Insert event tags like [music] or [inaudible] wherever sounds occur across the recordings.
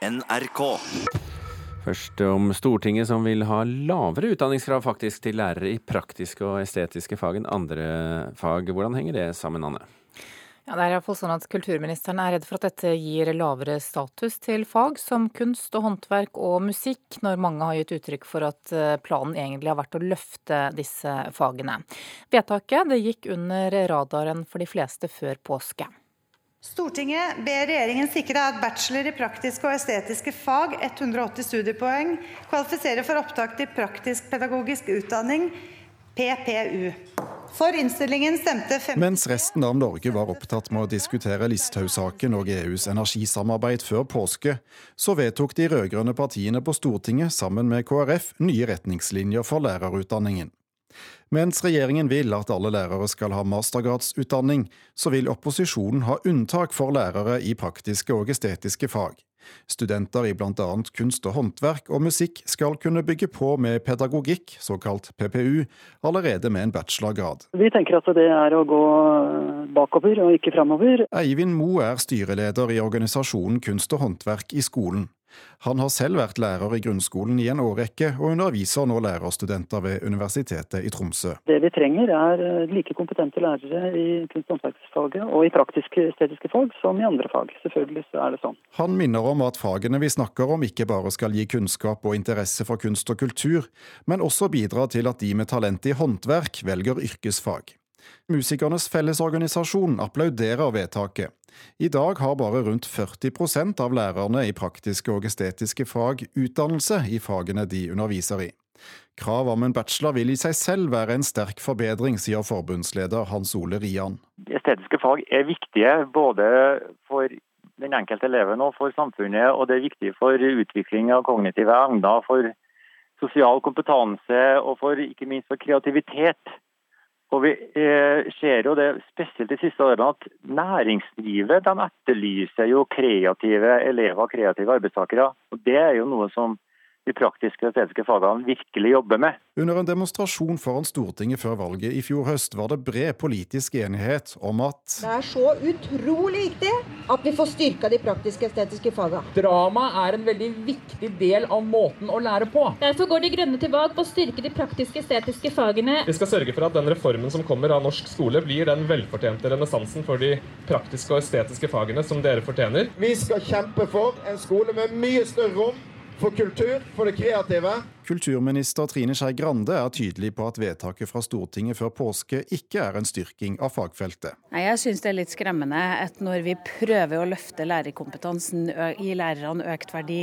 NRK. Først om Stortinget som vil ha lavere utdanningskrav faktisk til lærere i praktiske og estetiske fag enn andre fag. Hvordan henger det sammen, Anne? Ja, det er iallfall sånn at Kulturministeren er redd for at dette gir lavere status til fag som kunst og håndverk og musikk, når mange har gitt uttrykk for at eh, planen egentlig har vært å løfte disse fagene. Vedtaket det gikk under radaren for de fleste før påske. Stortinget ber regjeringen sikre at bachelor i praktiske og estetiske fag, 180 studiepoeng, kvalifiserer for opptak til praktisk-pedagogisk utdanning, PPU. For innstillingen stemte 50 Mens resten av Norge var opptatt med å diskutere Listhaug-saken og EUs energisamarbeid før påske, så vedtok de rød-grønne partiene på Stortinget sammen med KrF nye retningslinjer for lærerutdanningen. Mens regjeringen vil at alle lærere skal ha mastergradsutdanning, så vil opposisjonen ha unntak for lærere i praktiske og estetiske fag. Studenter i bl.a. kunst og håndverk og musikk skal kunne bygge på med pedagogikk, såkalt PPU, allerede med en bachelorgrad. Vi tenker at det er å gå bakover og ikke framover. Eivind Moe er styreleder i organisasjonen Kunst og håndverk i skolen. Han har selv vært lærer i grunnskolen i en årrekke, og underviser nå lærerstudenter ved Universitetet i Tromsø. Det vi trenger er eh, like kompetente lærere i kunst- og håndverksfaget og i praktiske estetiske fag som i andre fag. Selvfølgelig er det sånn. Han minner om at fagene vi snakker om ikke bare skal gi kunnskap og interesse for kunst og kultur, men også bidra til at de med talent i håndverk velger yrkesfag. Musikernes Fellesorganisasjon applauderer vedtaket. I dag har bare rundt 40% av lærerne i praktiske og estetiske fag utdannelse i fagene de underviser i. Krav om en bachelor vil i seg selv være en sterk forbedring, sier forbundsleder Hans Ole Rian. Estetiske fag er viktige både for den enkelte eleven og for samfunnet, og det er viktig for utvikling av kognitive evner, for sosial kompetanse og for, ikke minst for kreativitet. Og Vi eh, ser jo det spesielt de siste årene at næringslivet de etterlyser jo kreative elever kreative arbeidstakere. Og Det er jo noe som de praktiske og estetiske fagene virkelig jobber med. Under en demonstrasjon foran Stortinget før valget i fjor høst var det bred politisk enighet om at Det er så utrolig viktig at vi får styrka de praktiske og estetiske fagene. Drama er en veldig viktig del av måten å lære på. Derfor går De Grønne til valg på å styrke de praktiske og estetiske fagene. Vi skal sørge for at den reformen som kommer av norsk skole, blir den velfortjente renessansen for de praktiske og estetiske fagene som dere fortjener. Vi skal kjempe for en skole med mye større rom for kultur, for det kreative. Kulturminister Trine Skei Grande er tydelig på at vedtaket fra Stortinget før påske ikke er en styrking av fagfeltet. Nei, jeg syns det er litt skremmende at når vi prøver å løfte lærerkompetansen, gi lærerne økt verdi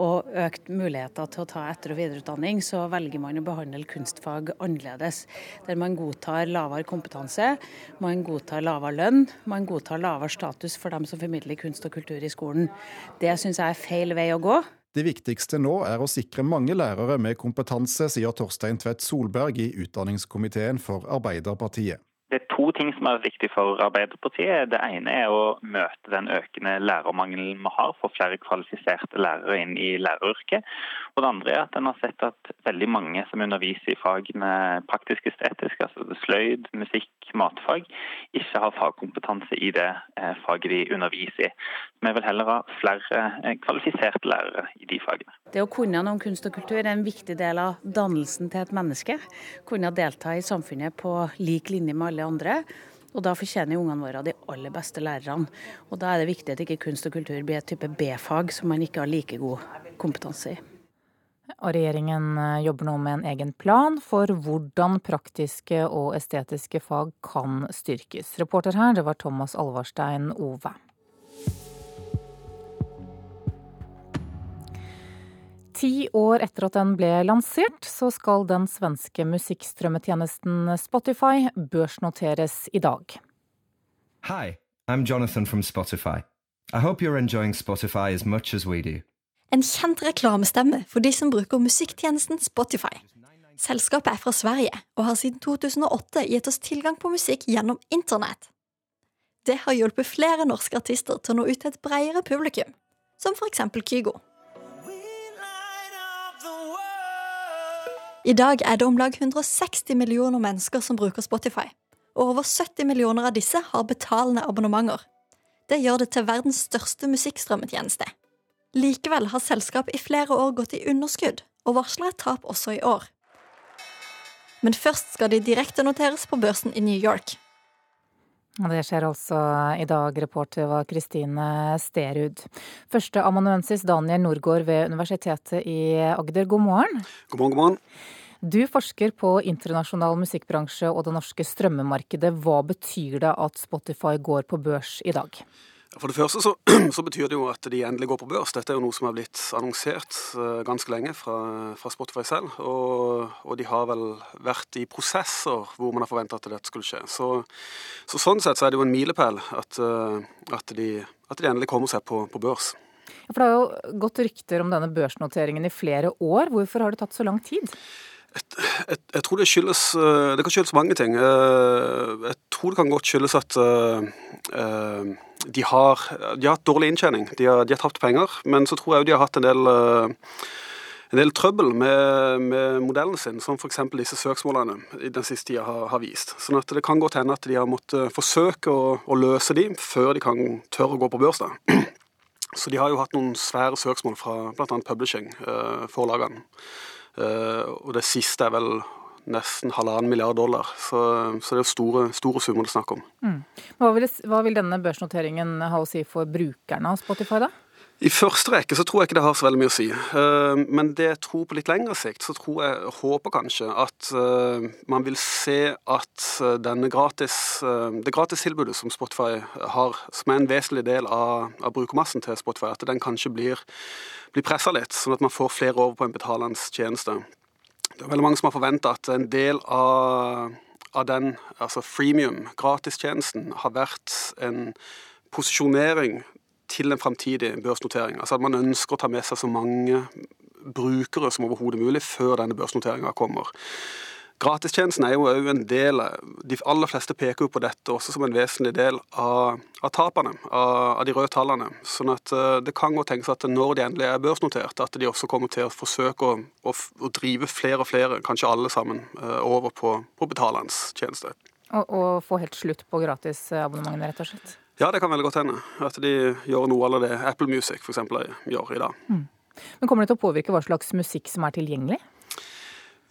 og økt muligheter til å ta etter- og videreutdanning, så velger man å behandle kunstfag annerledes. Der man godtar lavere kompetanse, man godtar lavere lønn, man godtar lavere status for dem som formidler kunst og kultur i skolen. Det syns jeg er feil vei å gå. Det viktigste nå er å sikre mange lærere med kompetanse, sier Torstein Tvedt Solberg i utdanningskomiteen for Arbeiderpartiet. Det er to ting som er viktig for Arbeiderpartiet. Det ene er å møte den økende lærermangelen vi har, få flere kvalifiserte lærere inn i læreryrket. Og det andre er at en har sett at veldig mange som underviser i fagene praktisk-estetisk, altså sløyd, musikk, matfag, ikke har fagkompetanse i det eh, faget de underviser i. Vi vil heller ha flere eh, kvalifiserte lærere i de fagene. Det å kunne noe om kunst og kultur er en viktig del av dannelsen til et menneske. Kunne delta i samfunnet på lik linje med alle andre. Og da fortjener ungene våre de aller beste lærerne. Og da er det viktig at ikke kunst og kultur blir et type B-fag som man ikke har like god kompetanse i. Og regjeringen eh, jobber nå med en egen plan for hvordan praktiske og estetiske fag kan styrkes. Reporter her, det var Thomas Alvarstein Ove. Ti år etter at den ble lansert, så skal den svenske musikkstrømmetjenesten Spotify børsnoteres i dag. Hi, I'm Jonathan from Spotify. I hope you're enjoying Spotify as much as we do. En kjent reklamestemme for de som bruker musikktjenesten Spotify. Selskapet er fra Sverige og har siden 2008 gitt oss tilgang på musikk gjennom internett. Det har hjulpet flere norske artister til å nå ut til et bredere publikum, som for eksempel Kygo. I dag er det om lag 160 millioner mennesker som bruker Spotify, og over 70 millioner av disse har betalende abonnementer. Det gjør det til verdens største musikkstrømmetjeneste. Likevel har selskapet i flere år gått i underskudd, og varsler et tap også i år. Men først skal de direktenoteres på børsen i New York. Det skjer altså i dag. Reporter var Kristine Sterud. Førsteamanuensis Daniel Norgård ved Universitetet i Agder, god morgen. God morgen, god morgen. Du forsker på internasjonal musikkbransje og det norske strømmemarkedet. Hva betyr det at Spotify går på børs i dag? For det første så, [clears throat] så, betyr det jo at de endelig går på børs. Dette er jo noe som har blitt annonsert uh, ganske lenge fra, fra Spotify selv. Og, og, de har vel vært i prosesser hvor man har forventa at dette skulle skje. Så, så, sånn sett så er det jo en milepæl at, uh, at, de, at, de, endelig kommer seg på, på børs. Ja, for Det har jo gått rykter om denne børsnoteringen i flere år. Hvorfor har det tatt så lang tid? Jeg, jeg, tror det skyldes eh, Det kan skyldes mange ting. Jeg tror det kan godt skyldes at uh, de har, de har hatt dårlig inntjening. De har, de har, tapt penger. Men så tror jeg de har hatt en del, eh, en del trøbbel med, med, modellen sin, som f.eks. disse søksmålene i den siste tida har, har, vist. Sånn at det kan godt hende at de har måttet forsøke å, å løse de før de kan tørre å gå på børs. da. [clears throat] Så de har jo hatt noen svære søksmål fra bl.a. publishing, eh, forlagene. Eh, og det siste er vel nesten halvannen milliard dollar. Så, så, det er store, store summer det er snakk om. Mm. Hva, vil, hva, vil, denne børsnoteringen ha å si for brukerne av Spotify, da? I første rekke så tror jeg ikke det har så veldig mye å si. Eh, men det jeg tror på litt lengre sikt, så tror jeg, håper kanskje at eh, man vil se at eh, denne gratis, det gratistilbudet som Spotify har, som er en vesentlig del av, av brukermassen til Spotify, at den kanskje blir, blir pressa litt, sånn at man får flere over på en betalende tjeneste. Det er veldig mange som har forventa at en del av, av den, altså freemium, gratistjenesten, har vært en posisjonering til en framtidig børsnotering. Altså at man ønsker å ta med seg så mange brukere som overhodet mulig før denne børsnoteringa kommer. Gratistjenesten er jo òg en del De aller fleste peker jo på dette også som en vesentlig del av, av tapene, av, av, de røde tallene. Sånn at uh, det kan godt tenkes at når de endelig er børsnotert, at de også kommer til å forsøke å, å, å drive flere og flere, kanskje alle sammen, uh, over på, på betalernes tjeneste. Og, og, få helt slutt på gratisabonnementene, rett og slett? Ja, det kan veldig godt hende. At de gjør noe av det Apple Music f.eks. gjør i dag. Mm. Men Kommer det til å påvirke hva slags musikk som er tilgjengelig?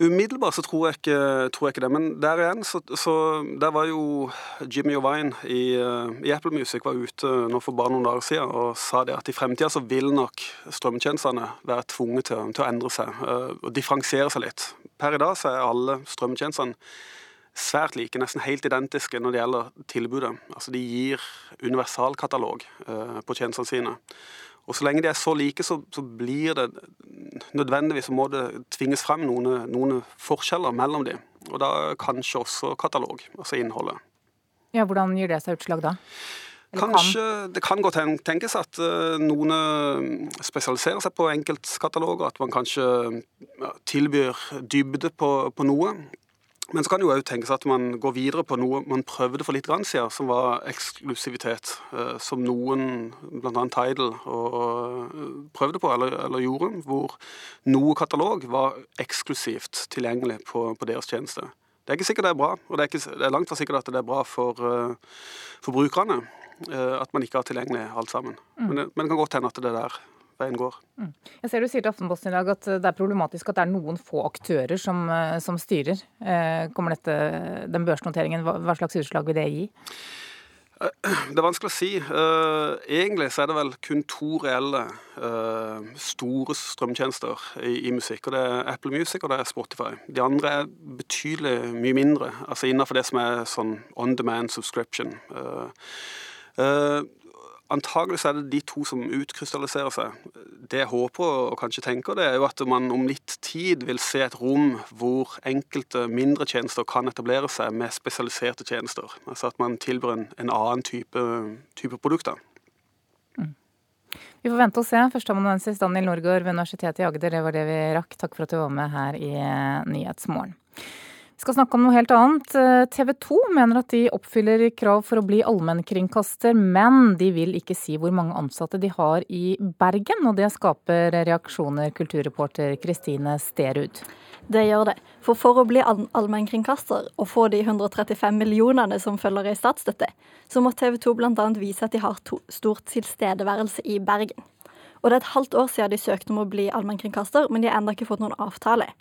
Umiddelbart så tror jeg ikke, tror jeg ikke det. Men der igjen, så, så, der var jo Jimmy Ovine i, eh, i, Apple Music var ute nå for bare noen dager siden og sa det at i fremtida så vil nok strømmetjenestene være tvunget til, til, å endre seg eh, og differensiere seg litt. Per i dag så er alle strømmetjenestene svært like, nesten helt identiske når det gjelder tilbudet. Altså De gir universalkatalog eh, på tjenestene sine. Og så lenge de er så like, så, så blir det nødvendigvis må det tvinges frem noen, noen, forskjeller mellom dem. Og da kanskje også katalog, altså innholdet. Ja, Hvordan gir det seg utslag da? Kanskje, Det kan godt tenkes at uh, noen eh, spesialiserer seg på enkeltkataloger. At man kanskje tilbyr dybde på, på noe. Men så kan det jo òg tenkes at man går videre på noe man prøvde for litt grann siden, som var eksklusivitet. Eh, som noen, bl.a. Tidal, prøvde på eller, eller, gjorde. Hvor noe katalog var eksklusivt tilgjengelig på, på, deres tjeneste. Det er ikke sikkert det er bra, og det er, ikke, det er langt fra sikkert at det er bra for, eh, for brukerne. Eh, at man ikke har tilgjengelig alt sammen. Mm. Men, men det kan godt hende at det der veien går. Mm. Jeg ser Du sier til Aftenposten i dag at det er problematisk at det er noen få aktører som, eh, som styrer. Eh, kommer dette, den børsnoteringen, hva slags utslag vil det gi? Eh, det er vanskelig å si. Egentlig så er det vel kun to reelle store strømtjenester i, musikk. og Det er Apple Music og det er Spotify. De andre er betydelig mye mindre, altså innenfor det som er sånn on demand subscription antagelig er det de to som utkrystalliserer seg. Det jeg håper og kanskje tenker, det er jo at man om litt tid vil se et rom hvor enkelte mindre tjenester kan etablere seg med spesialiserte tjenester. Altså at man tilbyr en, en annen type, type produkter. Mm. Vi får vente og se. Førsteamanuensis Daniel Norgård ved Universitetet i Agder, det var det vi rakk. Takk for at du var med her i Nyhetsmorgen. Skal snakke om noe helt annet. Eh, TV 2 mener at de oppfyller krav for å bli allmennkringkaster, men de vil ikke si hvor mange ansatte de har i Bergen. Og det skaper reaksjoner, kulturreporter Kristine Sterud. Det gjør det. For for å bli allmennkringkaster og få de 135 millionene som følger i statsstøtte, så må TV 2 bl.a. vise at de har stor tilstedeværelse i Bergen. Og det er et halvt år siden de søkte om å bli allmennkringkaster, men de har ennå ikke fått noen avtale.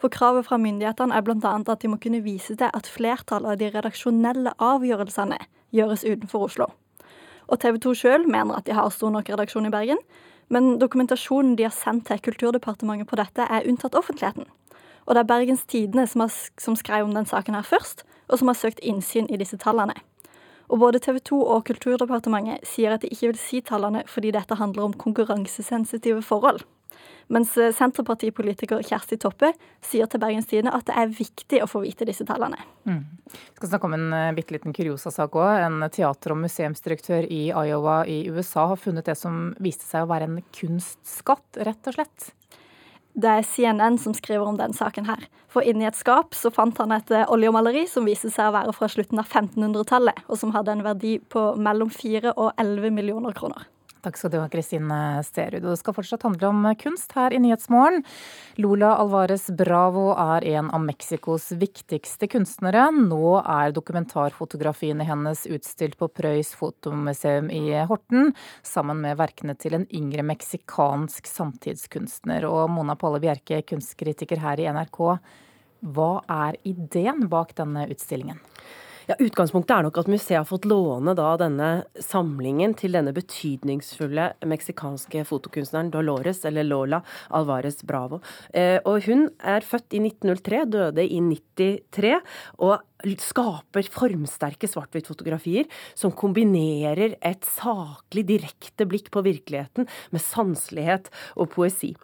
For kravet fra myndighetene er bl.a. at de må kunne vise til at flertallet av de redaksjonelle avgjørelsene gjøres utenfor Oslo. Og TV 2 sjøl mener at de har stor nok redaksjon i Bergen, men dokumentasjonen de har sendt til Kulturdepartementet på dette, er unntatt offentligheten. Og det er Bergens Tidende som, har, som skrev om den saken her først, og som har søkt innsyn i disse tallene. Og både TV 2 og Kulturdepartementet sier at de ikke vil si tallene fordi dette handler om konkurransesensitive forhold. Mens eh, Senterpartipolitiker Kjersti Toppe sier til Bergens Tidende at det er viktig å få vite disse tallene. Mm. Vi skal snakke om en uh, bitte liten kuriosasak òg. En teater- og museumsdirektør i Iowa i USA har funnet det som viste seg å være en kunstskatt, rett og slett. Det er CNN som skriver om den saken her. For inni et skap så fant han et eh, oljemaleri som viste seg å være fra slutten av 1500-tallet, og som hadde en verdi på mellom 4 og 11 millioner kroner. Takk skal du ha, Kristine Sterud. Det skal fortsatt handle om kunst her i Nyhetsmorgen. Lola Alvarez Bravo er en av Mexicos viktigste kunstnere. Nå er dokumentarfotografiene hennes utstilt på Prøys fotomuseum i Horten, sammen med verkene til en yngre meksikansk samtidskunstner. Og Mona Palle Bjerke, kunstkritiker her i NRK, hva er ideen bak denne utstillingen? Ja, Utgangspunktet er nok at museet har fått låne da denne samlingen til denne betydningsfulle meksikanske fotokunstneren Dolores, eller Lola Alvarez Bravo. Eh, og hun er født i 1903, døde i 93, og skaper formsterke svart-hvitt-fotografier som kombinerer et saklig, direkte blikk på virkeligheten med sanselighet og poesi.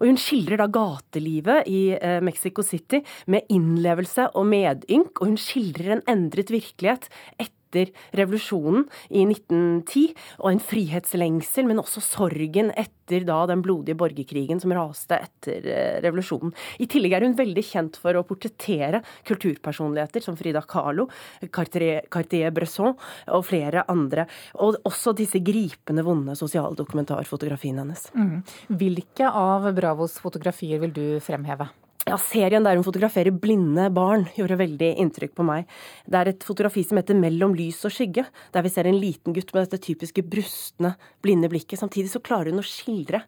Og hun skildrer da gatelivet i eh, Mexico City med innlevelse og medynk, og hun skildrer en endret virkelighet etter etter revolusjonen i 1910, og en frihetslengsel, men også sorgen etter da den blodige borgerkrigen som raste etter eh, revolusjonen. I tillegg er hun veldig kjent for å portrettere kulturpersonligheter som Frida Kahlo, Cartier-Bresson og flere andre. Og også disse gripende, vonde sosialdokumentarfotografiene hennes. Mm. Hvilke av Bravos fotografier vil du fremheve? Ja, Serien der hun fotograferer blinde barn, gjorde veldig inntrykk på meg. Det er et fotografi som heter 'Mellom lys og skygge', der vi ser en liten gutt med dette typiske brustne, blinde blikket. Samtidig så klarer hun å skildre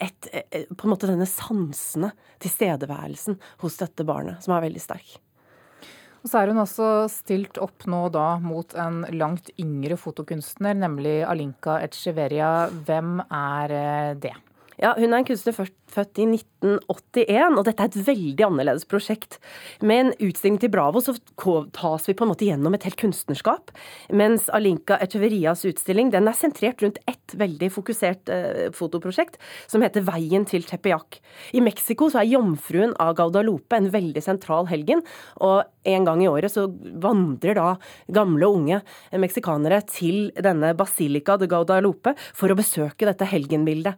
et, eh, eh, på en måte denne sansende tilstedeværelsen hos dette barnet, som er veldig sterk. Og så er hun også stilt opp nå da mot en langt yngre fotokunstner, nemlig Alinka Echeveria. Hvem er eh, det? Ja, Hun er en kunstner født i 1981, og dette er et veldig annerledes prosjekt. Med en utstilling til Bravo så tas vi på en måte gjennom et helt kunstnerskap. Mens Alinka Echeverias utstilling den er sentrert rundt ett veldig fokusert eh, fotoprosjekt som heter Veien til Tepeyac. I Mexico så er jomfruen av Gaudalope en veldig sentral helgen. Og en gang i året så vandrer da gamle og unge meksikanere til denne Basilica de Gaudalope for å besøke dette helgenbildet.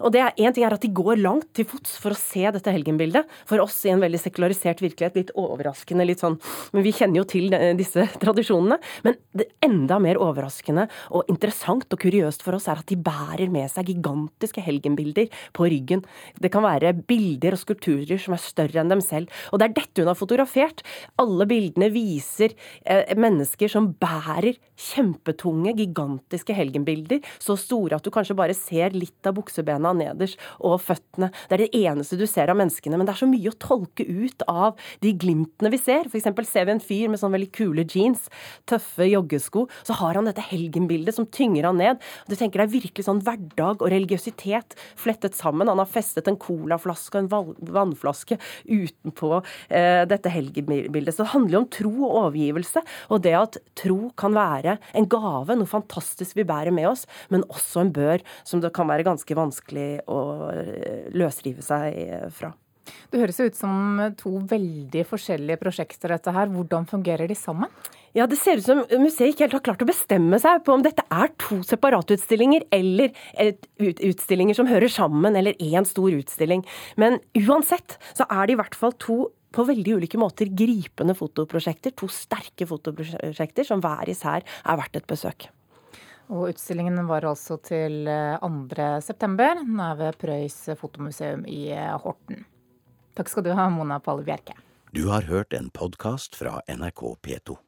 Og det er Én ting er at de går langt til fots for å se dette helgenbildet. For oss i en veldig sekularisert virkelighet litt overraskende, litt sånn Men vi kjenner jo til disse tradisjonene. Men det enda mer overraskende og interessant og kuriøst for oss er at de bærer med seg gigantiske helgenbilder på ryggen. Det kan være bilder og skulpturer som er større enn dem selv. Og det er dette hun har fotografert. Alle bildene viser eh, mennesker som bærer kjempetunge, gigantiske helgenbilder. Så store at du kanskje bare ser litt av buksebena nederst og føttene. Det er det eneste du ser av menneskene. Men det er så mye å tolke ut av de glimtene vi ser. F.eks. ser vi en fyr med sånn veldig kule jeans, tøffe joggesko. Så har han dette helgenbildet som tynger han ned. Du tenker det er virkelig sånn hverdag og religiøsitet flettet sammen. Han har festet en colaflaske og en vannflaske utenpå eh, dette helgenbildet. Så det handler jo om tro og overgivelse. Og det at tro kan være en gave, noe fantastisk vi bærer med oss, men også en bør som det kan være ganske vanskelig å eh, løsrive seg fra. Det høres ut som to veldig forskjellige prosjekter, dette her. Hvordan fungerer de sammen? Ja, Det ser ut som museet ikke helt har klart å bestemme seg på om dette er to separatutstillinger eller utstillinger som hører sammen, eller én stor utstilling. Men uansett så er det i hvert fall to på veldig ulike måter gripende fotoprosjekter. To sterke fotoprosjekter som hver især er verdt et besøk. Og utstillingen var altså til 2.9. Eh, Den er ved Prøys fotomuseum i eh, Horten. Takk skal du ha, Mona Palle Bjerke. Du har hørt en podkast fra NRK P2.